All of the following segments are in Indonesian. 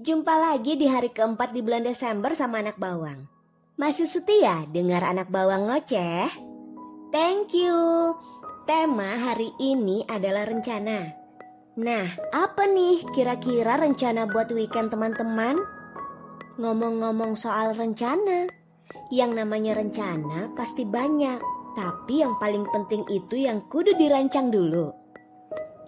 Jumpa lagi di hari keempat di bulan Desember sama anak bawang. Masih setia dengar anak bawang ngoceh? Thank you. Tema hari ini adalah rencana. Nah, apa nih kira-kira rencana buat weekend teman-teman? Ngomong-ngomong soal rencana, yang namanya rencana pasti banyak, tapi yang paling penting itu yang kudu dirancang dulu.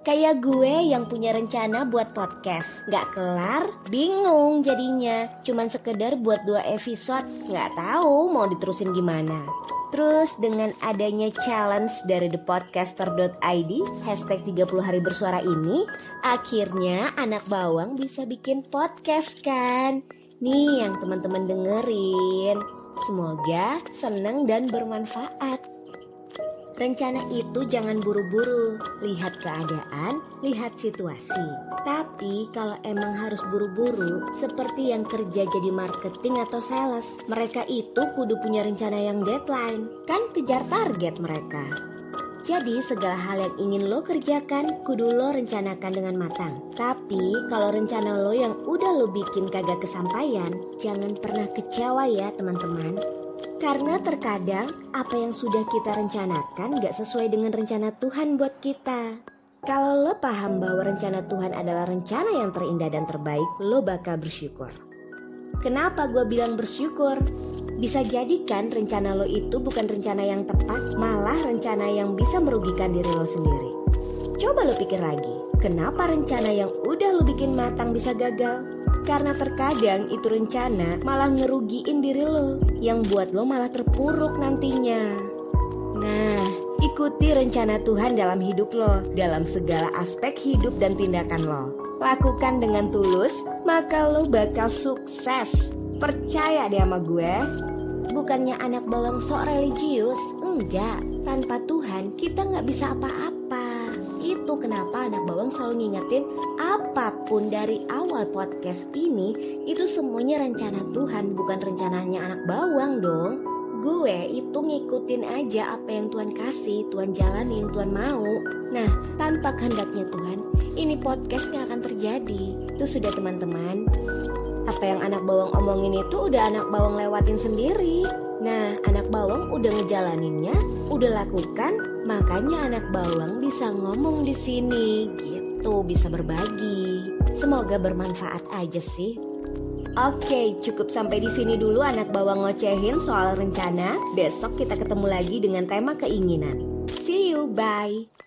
Kayak gue yang punya rencana buat podcast. Gak kelar, bingung jadinya. Cuman sekedar buat dua episode Gak tahu mau diterusin gimana. Terus dengan adanya challenge dari thepodcaster.id Hashtag 30 hari bersuara ini Akhirnya anak bawang bisa bikin podcast kan? Nih yang teman-teman dengerin. Semoga seneng dan bermanfaat Rencana itu jangan buru-buru, lihat keadaan, lihat situasi. Tapi kalau emang harus buru-buru, seperti yang kerja jadi marketing atau sales, mereka itu kudu punya rencana yang deadline, kan kejar target mereka. Jadi segala hal yang ingin lo kerjakan kudu lo rencanakan dengan matang. Tapi kalau rencana lo yang udah lo bikin kagak kesampaian, jangan pernah kecewa ya teman-teman. Karena terkadang apa yang sudah kita rencanakan gak sesuai dengan rencana Tuhan buat kita. Kalau lo paham bahwa rencana Tuhan adalah rencana yang terindah dan terbaik, lo bakal bersyukur. Kenapa gue bilang bersyukur? Bisa jadi kan rencana lo itu bukan rencana yang tepat, malah rencana yang bisa merugikan diri lo sendiri. Coba lo pikir lagi, kenapa rencana yang udah lo bikin matang bisa gagal? Karena terkadang itu rencana malah ngerugiin diri lo Yang buat lo malah terpuruk nantinya. Nah, ikuti rencana Tuhan dalam hidup lo Dalam segala aspek hidup dan tindakan lo. Lakukan dengan tulus, maka lo bakal sukses. Percaya deh sama gue Bukannya anak bawang sok religius Enggak, tanpa Tuhan kita nggak bisa apa-apa itu kenapa anak bawang selalu ngingetin apa pun dari awal podcast ini itu semuanya rencana Tuhan bukan rencananya anak bawang dong. Gue itu ngikutin aja apa yang Tuhan kasih, Tuhan jalanin, Tuhan mau. Nah, tanpa kehendaknya Tuhan, ini podcast nggak akan terjadi. Itu sudah teman-teman. Apa yang anak bawang omongin itu udah anak bawang lewatin sendiri. Nah, anak bawang udah ngejalaninnya, udah lakukan, Makanya anak bawang bisa ngomong di sini gitu, bisa berbagi. Semoga bermanfaat aja sih. Oke, cukup sampai di sini dulu anak bawang ngocehin soal rencana. Besok kita ketemu lagi dengan tema keinginan. See you, bye.